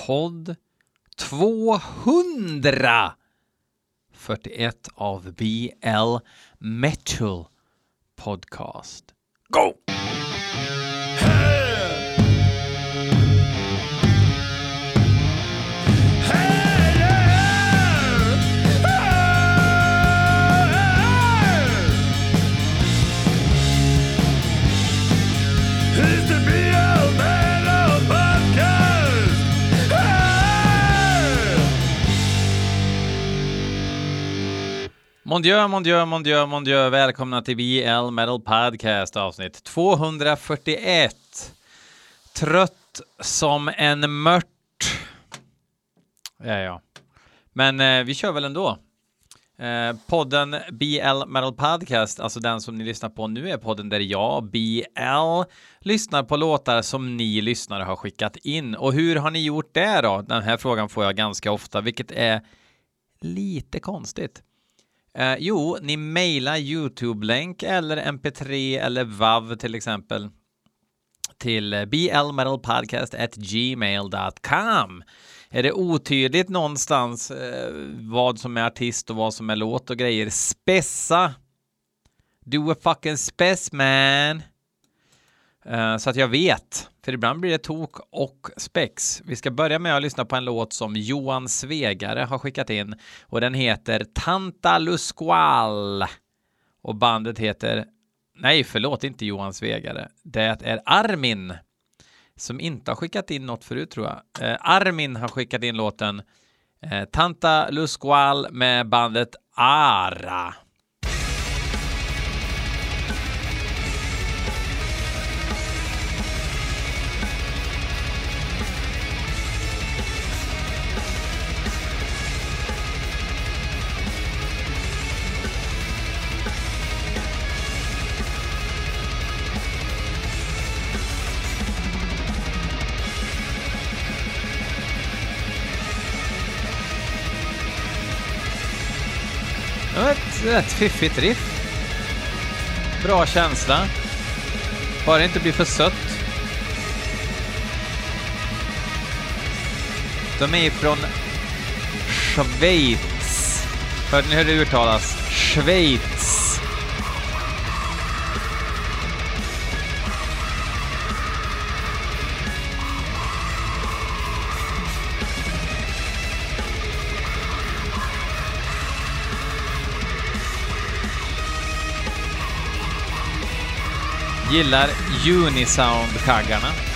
podd 241 av BL Metal Podcast. Go! Mon Dieu, mon Dieu, mon Dieu, mon Dieu. Välkomna till BL Metal Podcast avsnitt 241. Trött som en mört. Ja, ja. Men eh, vi kör väl ändå. Eh, podden BL Metal Podcast, alltså den som ni lyssnar på nu, är podden där jag, BL, lyssnar på låtar som ni lyssnare har skickat in. Och hur har ni gjort det då? Den här frågan får jag ganska ofta, vilket är lite konstigt. Eh, jo, ni mejlar YouTube-länk eller MP3 eller WAV till exempel till eh, blmetalpodcast@gmail.com. Är det otydligt någonstans eh, vad som är artist och vad som är låt och grejer? Spessa! Do a fucking spess man! Eh, så att jag vet, för ibland blir det tok och spex. Vi ska börja med att lyssna på en låt som Johan Svegare har skickat in och den heter Tanta Lusqual och bandet heter Nej, förlåt, inte Johan Svegare. Det är Armin som inte har skickat in något förut tror jag. Eh, Armin har skickat in låten eh, Tanta Lusqual med bandet Ara. Rätt fiffigt riff. Bra känsla. Bara det inte blir för sött. De är från Schweiz. Hörde ni hur det uttalas? Schweiz. Gillar Unisound-kaggarna.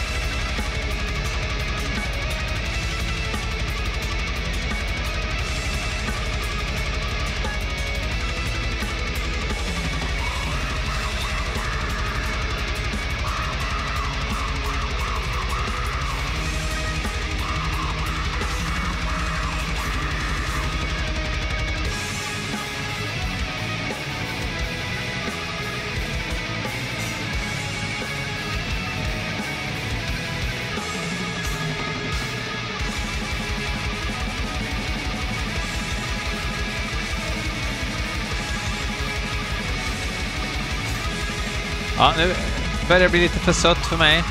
Ja, nu börjar det bli lite för sött för mig.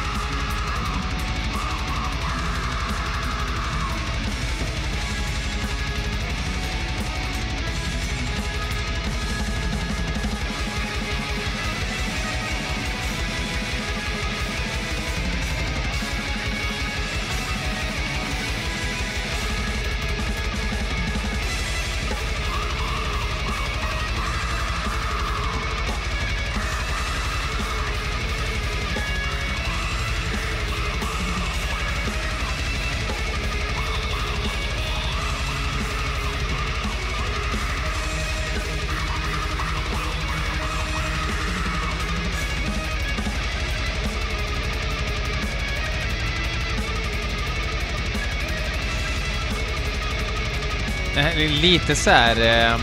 Lite så här eh,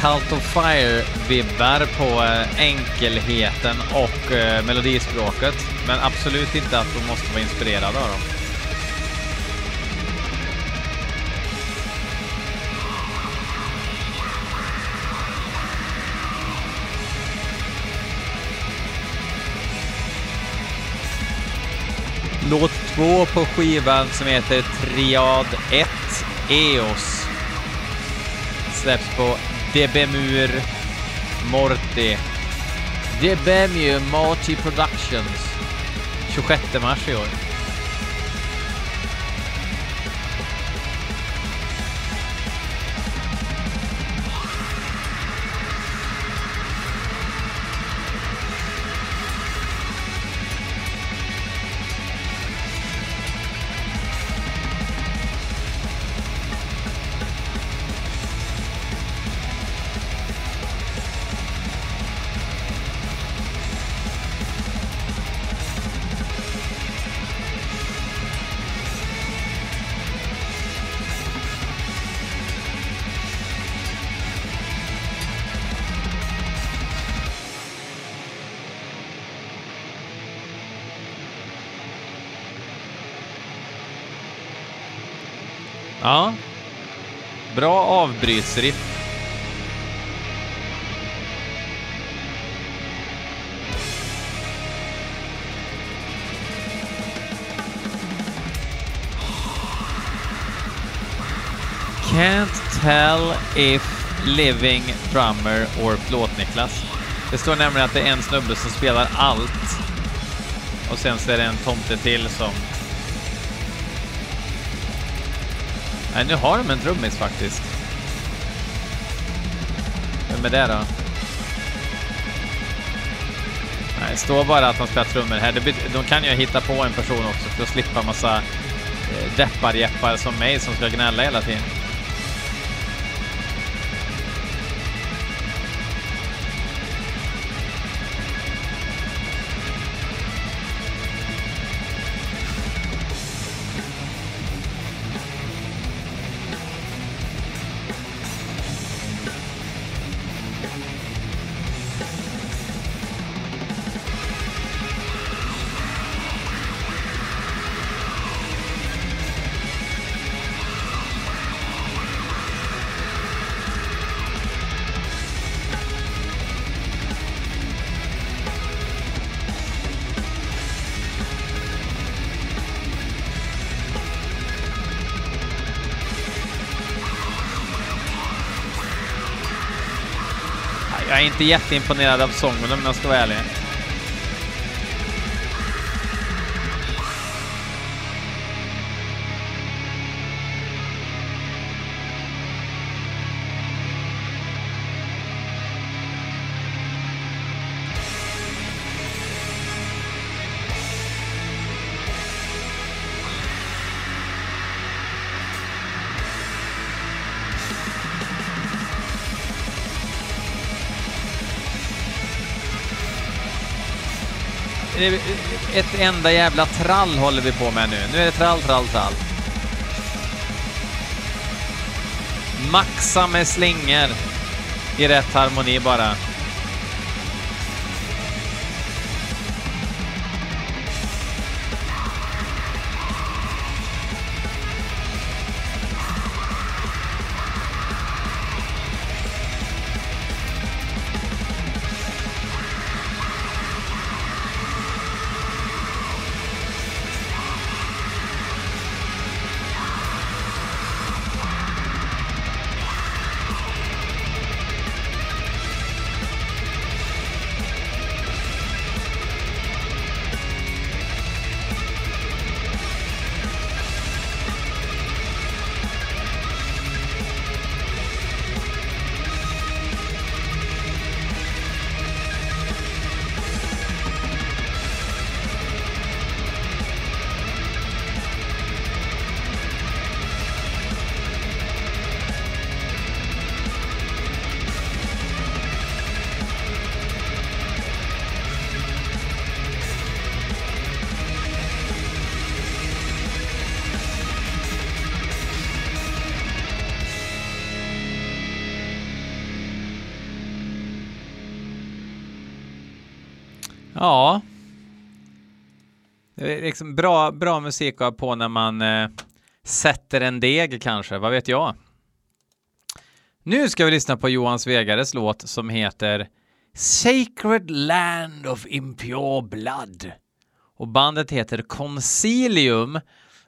Cult of Fire-vibbar på eh, enkelheten och eh, melodispråket. Men absolut inte att de måste vara inspirerade av dem. Låt två på skivan som heter Triad 1 EOS. Släpps på Debemur Morti. Debemur Morty Productions. 26 mars i år. Ja. Bra avbrytsriff. Can't tell if living drummer or plåt-Niklas. Det står nämligen att det är en snubbe som spelar allt. Och sen så är det en tomte till som Nej, nu har de en trummis faktiskt. Vem är det då? Nej, det står bara att de spelar trummor här. De kan ju hitta på en person också för att slippa massa eh, deppar-jeppar som mig som ska gnälla hela tiden. Jag är inte jätteimponerad av sången om jag ska vara ärlig. Ett enda jävla trall håller vi på med nu. Nu är det trall, trall, trall. Maxa med slingor i rätt harmoni bara. Liksom bra, bra musik att ha på när man eh, sätter en deg kanske, vad vet jag? Nu ska vi lyssna på Johan Svegares låt som heter Sacred Land of Impure Blood. och bandet heter Concilium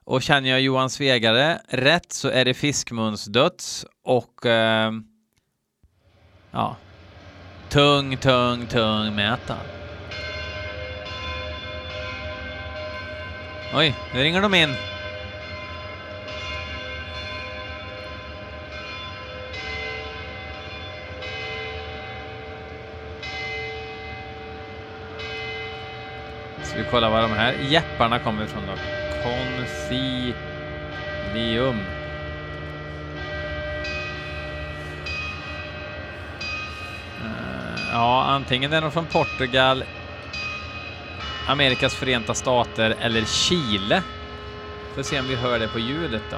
och känner jag Johan Svegare rätt så är det Fiskmunsdöds och eh, ja, tung, tung, tung metal. Oj, nu ringer de in. Ska vi kolla var de här jepparna kommer ifrån då? Concilium. Eh, ja, antingen är de från Portugal, Amerikas förenta stater eller Chile. Får se om vi hör det på ljudet då.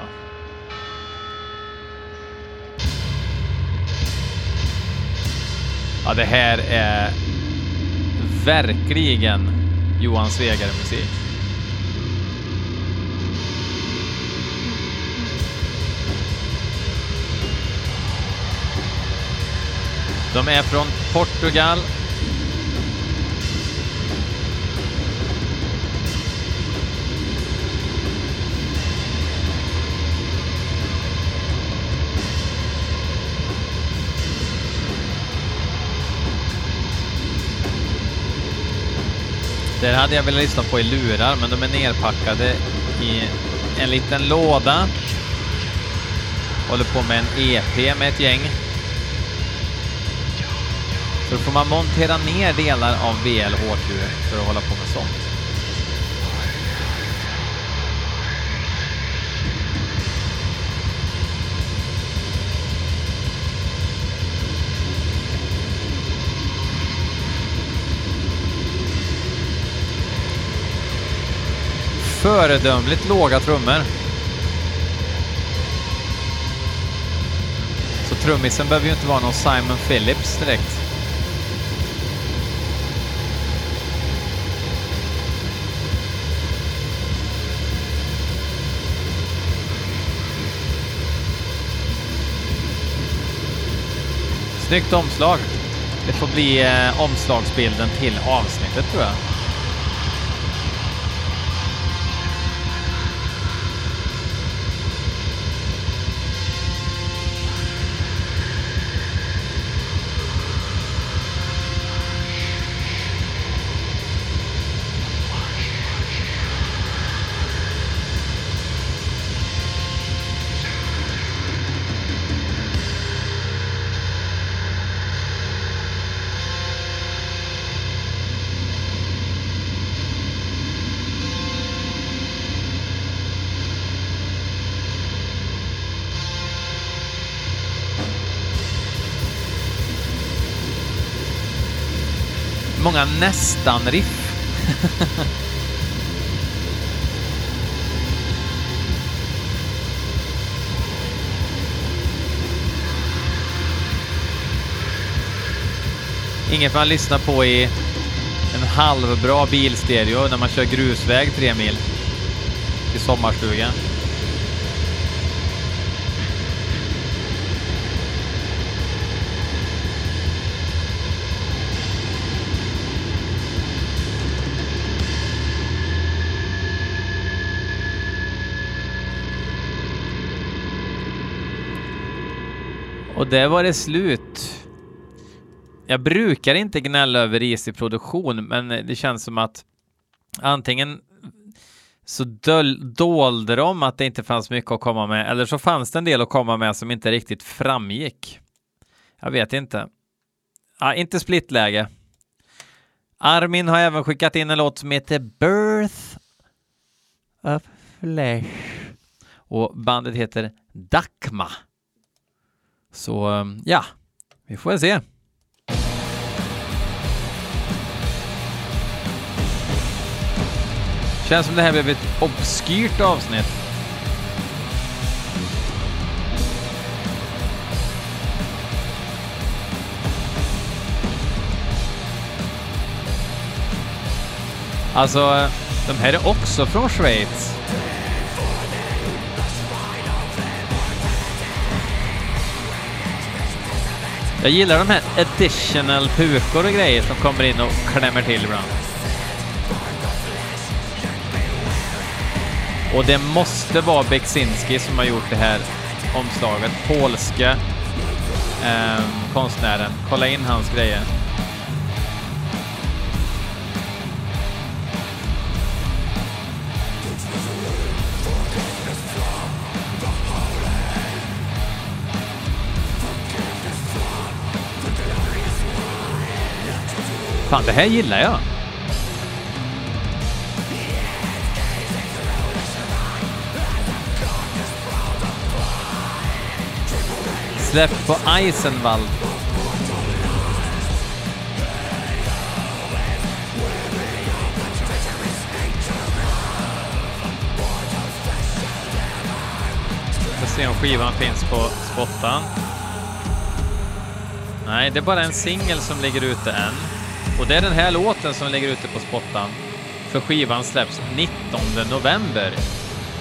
Ja, det här är verkligen Johan Svegare musik. De är från Portugal. Det hade jag velat lyssna på i lurar, men de är nerpackade i en liten låda. Håller på med en EP med ett gäng. Så då får man montera ner delar av VLHQ för att hålla på med sånt. Föredömligt låga trummor. Så trummisen behöver ju inte vara någon Simon Phillips direkt. Snyggt omslag. Det får bli eh, omslagsbilden till avsnittet tror jag. Många nästan-riff. Inget man lyssnar på i en halvbra bilstereo när man kör grusväg tre mil till sommarstugan. Och där var det slut. Jag brukar inte gnälla över risig produktion, men det känns som att antingen så döl, dolde de att det inte fanns mycket att komma med, eller så fanns det en del att komma med som inte riktigt framgick. Jag vet inte. Ja, inte splittläge. Armin har även skickat in en låt som heter Birth of Flesh och bandet heter Dakma. Så eh, ja, vi får väl se. Känns som det här blev ett obskyrt avsnitt. Alltså, eh, de här är också från Schweiz. Jag gillar de här additional pukor och grejer som kommer in och klämmer till ibland. Och det måste vara Beksinski som har gjort det här omslaget. Polske eh, konstnären. Kolla in hans grejer. Fan, det här gillar jag. Släpp på Eisenwald. Får se om skivan finns på spottan. Nej, det är bara en singel som ligger ute än. Och det är den här låten som ligger ute på spottan. För skivan släpps 19 november.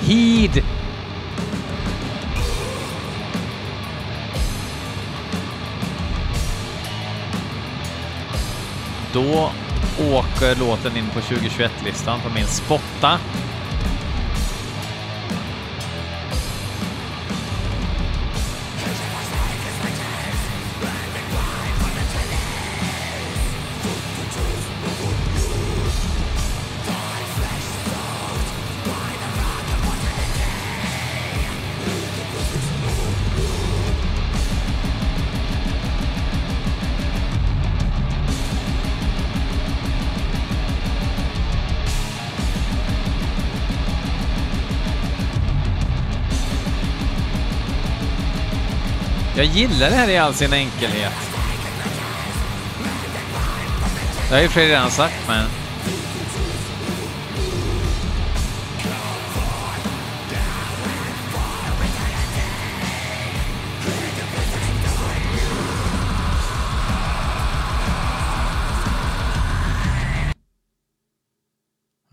Heed! Då åker låten in på 2021-listan på min spotta. Jag gillar det här i all sin enkelhet. Det har ju Fredrik redan sagt, men...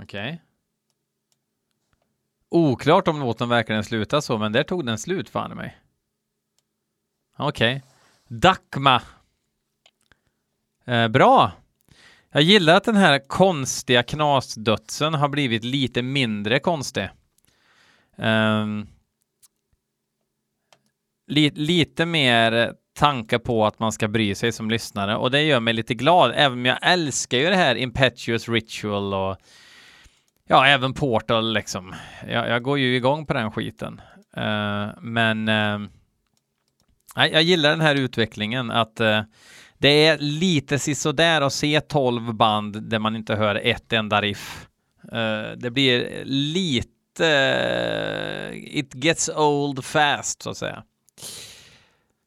Okej. Okay. Oklart om låten verkligen slutar så, men där tog den slut fan i mig. Okej. Okay. Dakma. Eh, bra. Jag gillar att den här konstiga knasdödsen har blivit lite mindre konstig. Um, li lite mer tanke på att man ska bry sig som lyssnare och det gör mig lite glad, även om jag älskar ju det här Impetuous Ritual och ja, även Portal liksom. Jag, jag går ju igång på den skiten. Uh, men uh, jag gillar den här utvecklingen att eh, det är lite sisådär att se 12 band där man inte hör ett enda riff. Eh, det blir lite... Eh, it gets old fast, så att säga.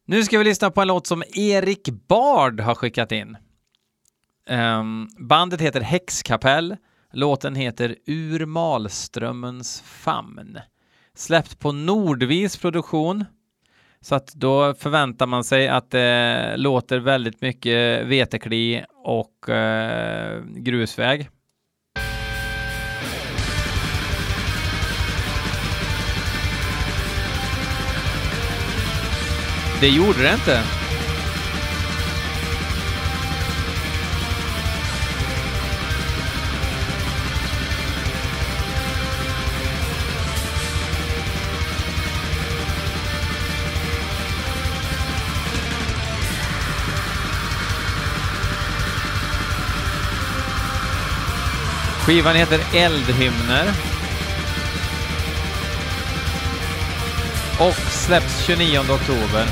Nu ska vi lyssna på en låt som Erik Bard har skickat in. Ehm, bandet heter Häxkapell. Låten heter Ur Malströmmens famn. Släppt på Nordvis produktion. Så att då förväntar man sig att det låter väldigt mycket vetekli och eh, grusväg. Det gjorde det inte. Skivan heter Eldhymner. Och släpps 29 oktober.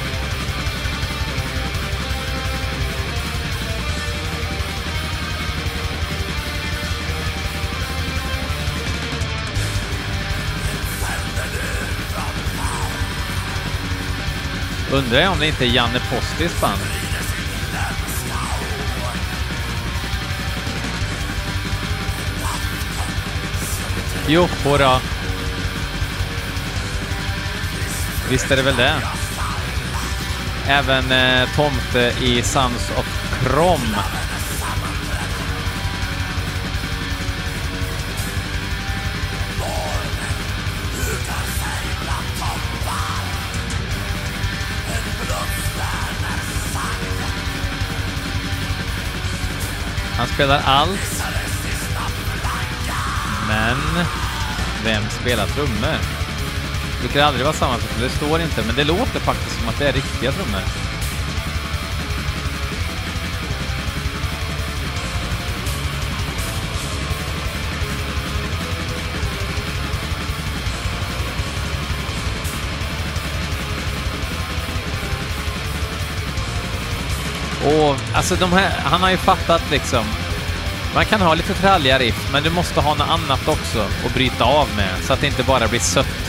Undrar jag om det inte är Janne Postis band. Jo, hurra. Visst är det väl det. Även eh, Tomte eh, i Sons of Krom. Han spelar allt. Vem spelar trummor? Det brukar aldrig vara samma person, det står inte, men det låter faktiskt som att det är riktiga trummor. Och alltså de här, han har ju fattat liksom. Man kan ha lite tralliga riff, men du måste ha något annat också att bryta av med så att det inte bara blir sött.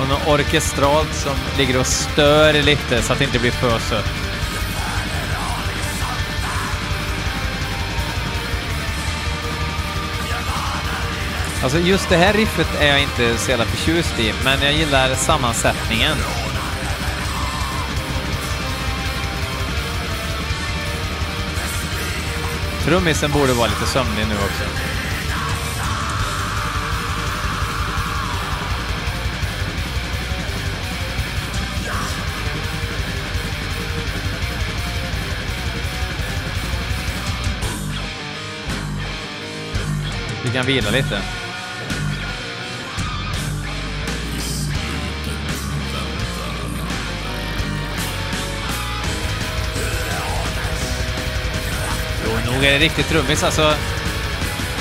Och något orkestralt som ligger och stör lite så att det inte blir för sött. Alltså just det här riffet är jag inte så jävla förtjust i, men jag gillar sammansättningen. Trummisen borde vara lite sömnig nu också. Kan vila lite. Jo, nog är det riktigt trummis. Alltså,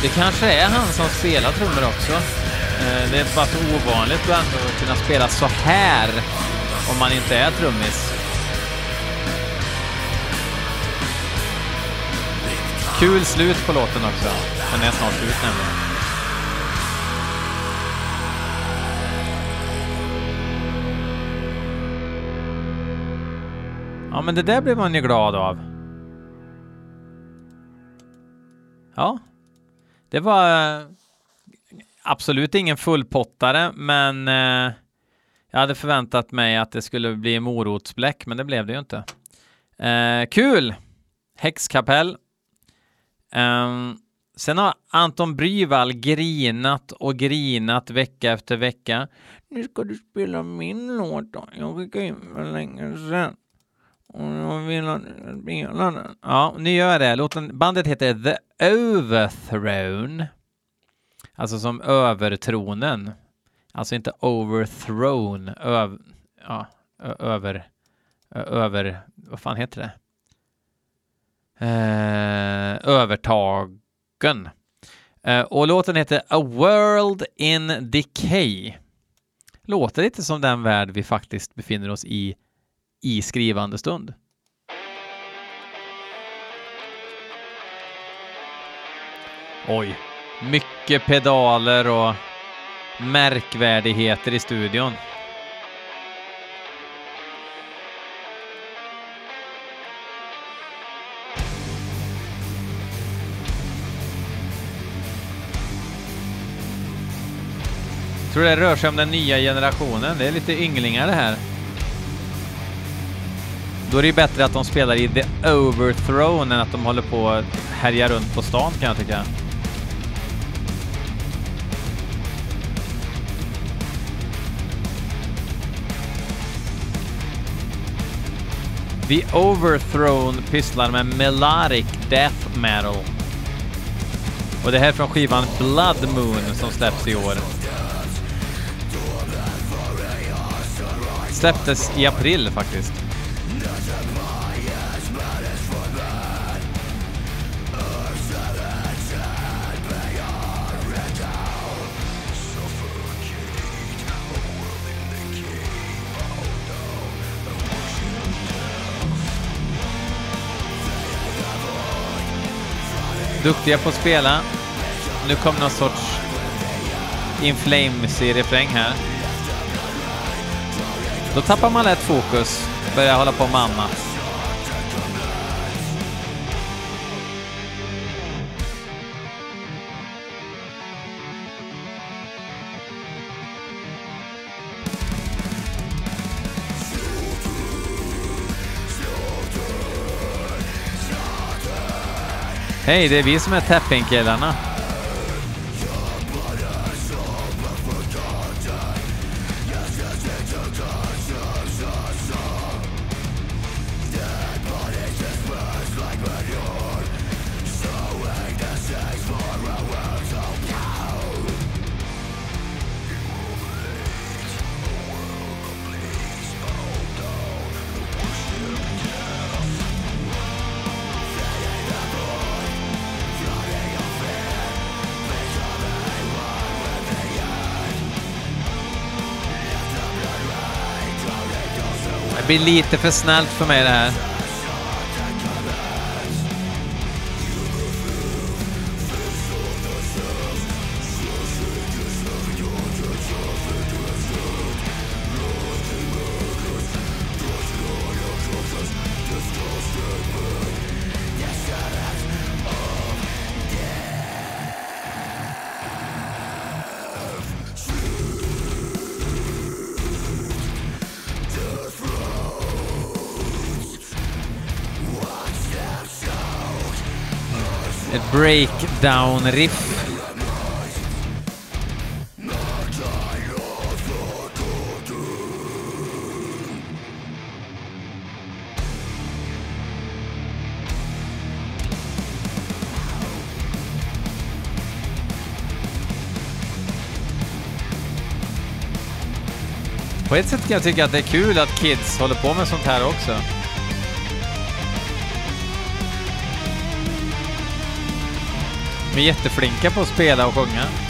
det kanske är han som spelar trummor också. Eh, det är bara så ovanligt att ändå kunna spela så här om man inte är trummis. Kul slut på låten också. Den är snart slut nämligen. Ja, men det där blev man ju glad av. Ja. Det var eh, absolut ingen fullpottare, men eh, jag hade förväntat mig att det skulle bli morotsbläck, men det blev det ju inte. Eh, kul! Häxkapell. Um, sen har Anton Bryvall grinat och grinat vecka efter vecka. Nu ska du spela min låt då. Jag skickade in för länge sedan. Och jag vill att du ska spela den. Ja, nu gör jag det. Låten, bandet heter The Overthrone. Alltså som övertronen. Alltså inte overthrown. Öv, ja, ö- över... Över... Vad fan heter det? eh, övertag Eh, och låten heter A World in Decay. Låter lite som den värld vi faktiskt befinner oss i i skrivande stund. Oj, mycket pedaler och märkvärdigheter i studion. Tror det rör sig om den nya generationen. Det är lite ynglingar det här. Då är det ju bättre att de spelar i The Overthrone än att de håller på att härja runt på stan kan jag tycka. The Overthrown pysslar med melodic death metal. Och det här är från skivan Blood Moon som släpps i år. Släpptes i april faktiskt. Duktiga på att spela. Nu kom någon sorts In Flames refräng här. Då tappar man lätt fokus, börjar hålla på med annat. Hej, det är vi som är Tapping-killarna. Blir lite för snällt för mig det här. Breakdown-riff. På ett sätt kan jag tycka att det är kul att kids håller på med sånt här också. De är jätteflinka på att spela och sjunga.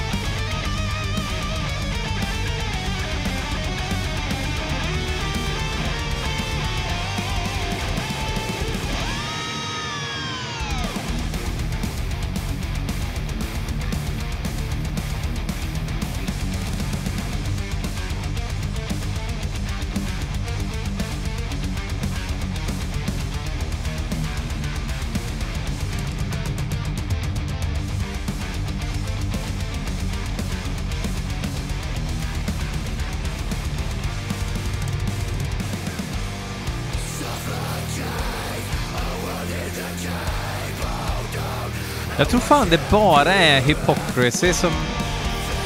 Jag tror fan det bara är Hypocrisy som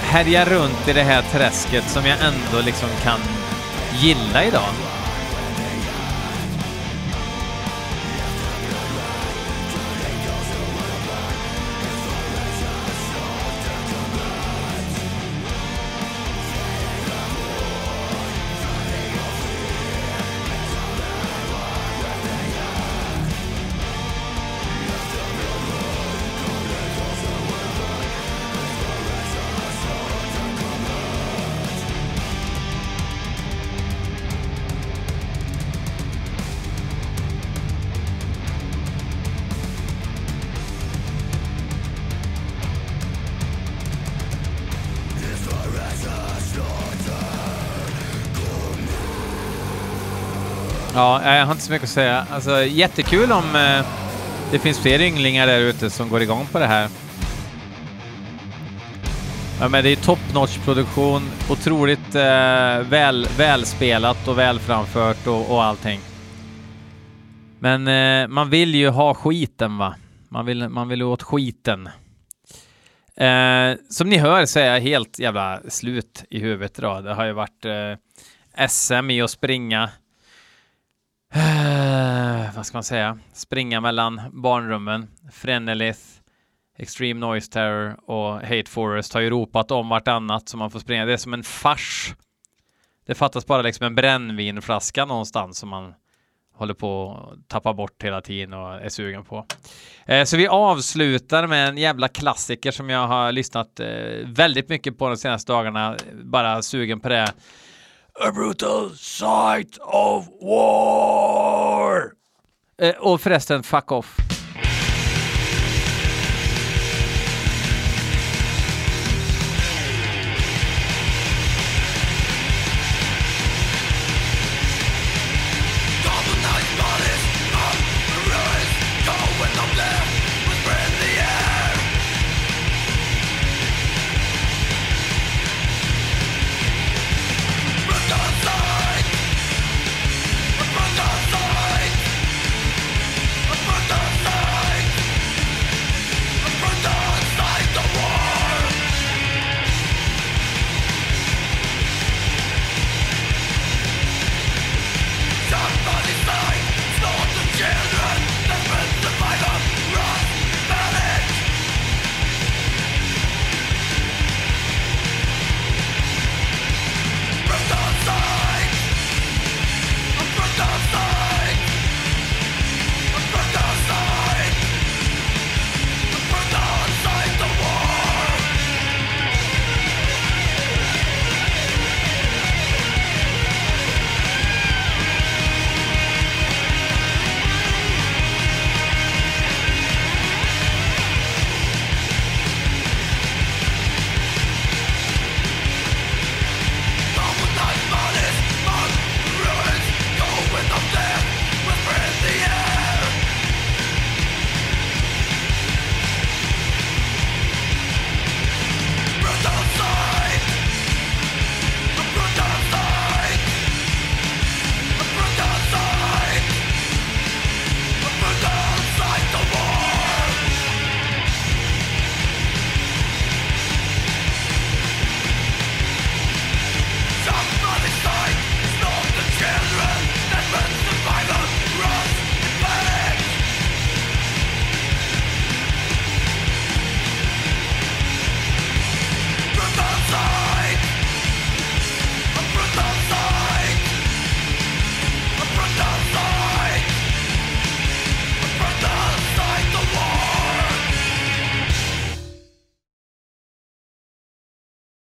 härjar runt i det här träsket som jag ändå liksom kan gilla idag. Ja, jag har inte så mycket att säga. Alltså, jättekul om eh, det finns fler ynglingar där ute som går igång på det här. Ja, men det är top notch produktion, otroligt eh, väl, välspelat och välframfört och, och allting. Men eh, man vill ju ha skiten va? Man vill, man vill åt skiten. Eh, som ni hör så är jag helt jävla slut i huvudet idag. Det har ju varit eh, SM i att springa Eh, vad ska man säga? Springa mellan barnrummen. Frenelith, Extreme Noise Terror och Hate Forest har ju ropat om vartannat så man får springa. Det är som en fars. Det fattas bara liksom en brännvinflaska någonstans som man håller på att tappa bort hela tiden och är sugen på. Uh, så vi avslutar med en jävla klassiker som jag har lyssnat uh, väldigt mycket på de senaste dagarna. Bara sugen på det. A brutal sight of war! Eh, och förresten, fuck off.